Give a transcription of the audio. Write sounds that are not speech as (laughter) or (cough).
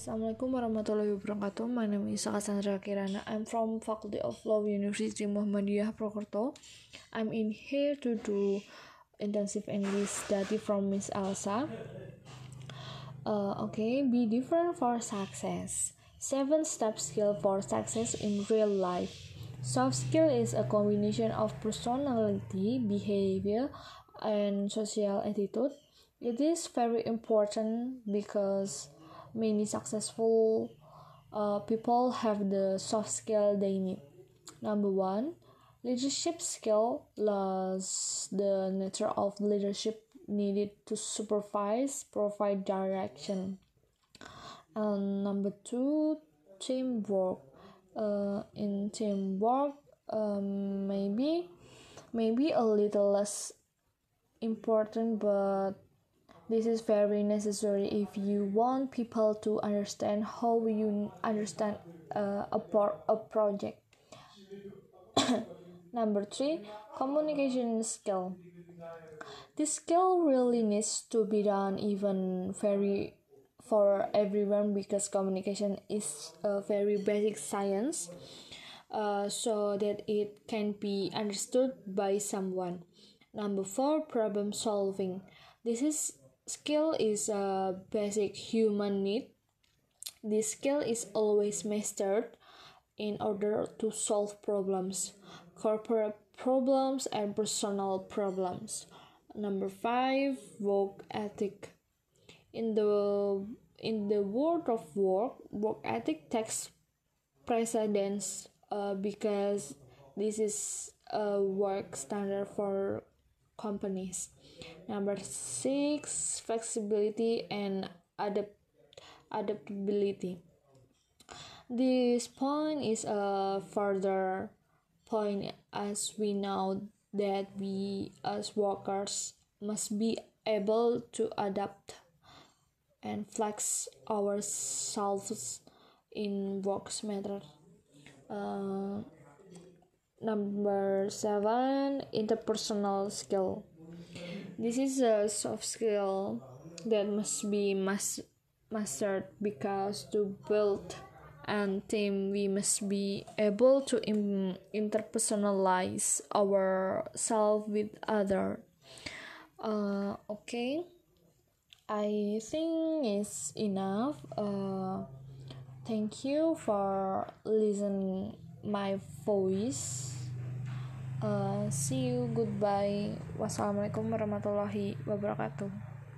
Assalamualaikum warahmatullahi wabarakatuh. My name is Cassandra Kirana. I'm from Faculty of Law University Muhammadiyah Purwokerto. I'm in here to do intensive English study from Miss Elsa. Uh, okay, be different for success. Seven step skill for success in real life. Soft skill is a combination of personality, behavior, and social attitude. It is very important because many successful uh, people have the soft skill they need. Number one, leadership skill is the nature of leadership needed to supervise, provide direction. And number two, teamwork. Uh, in teamwork, um, maybe maybe a little less important, but this is very necessary if you want people to understand how you understand uh, a, por- a project. (coughs) Number three, communication skill. This skill really needs to be done even very for everyone because communication is a very basic science uh, so that it can be understood by someone. Number four, problem solving. This is Skill is a basic human need. This skill is always mastered in order to solve problems, corporate problems, and personal problems. Number five, work ethic. In the in the world of work, work ethic takes precedence uh, because this is a work standard for companies. Number six, flexibility and adapt adaptability. This point is a further point as we know that we as workers must be able to adapt and flex ourselves in works matter. Uh, number seven, interpersonal skill. This is a soft skill that must be mas- mastered because to build and team we must be able to Im- interpersonalize ourselves with other. Uh, okay, I think it's enough. Uh, thank you for listening my voice. Uh, see you, goodbye. Wassalamualaikum warahmatullahi wabarakatuh.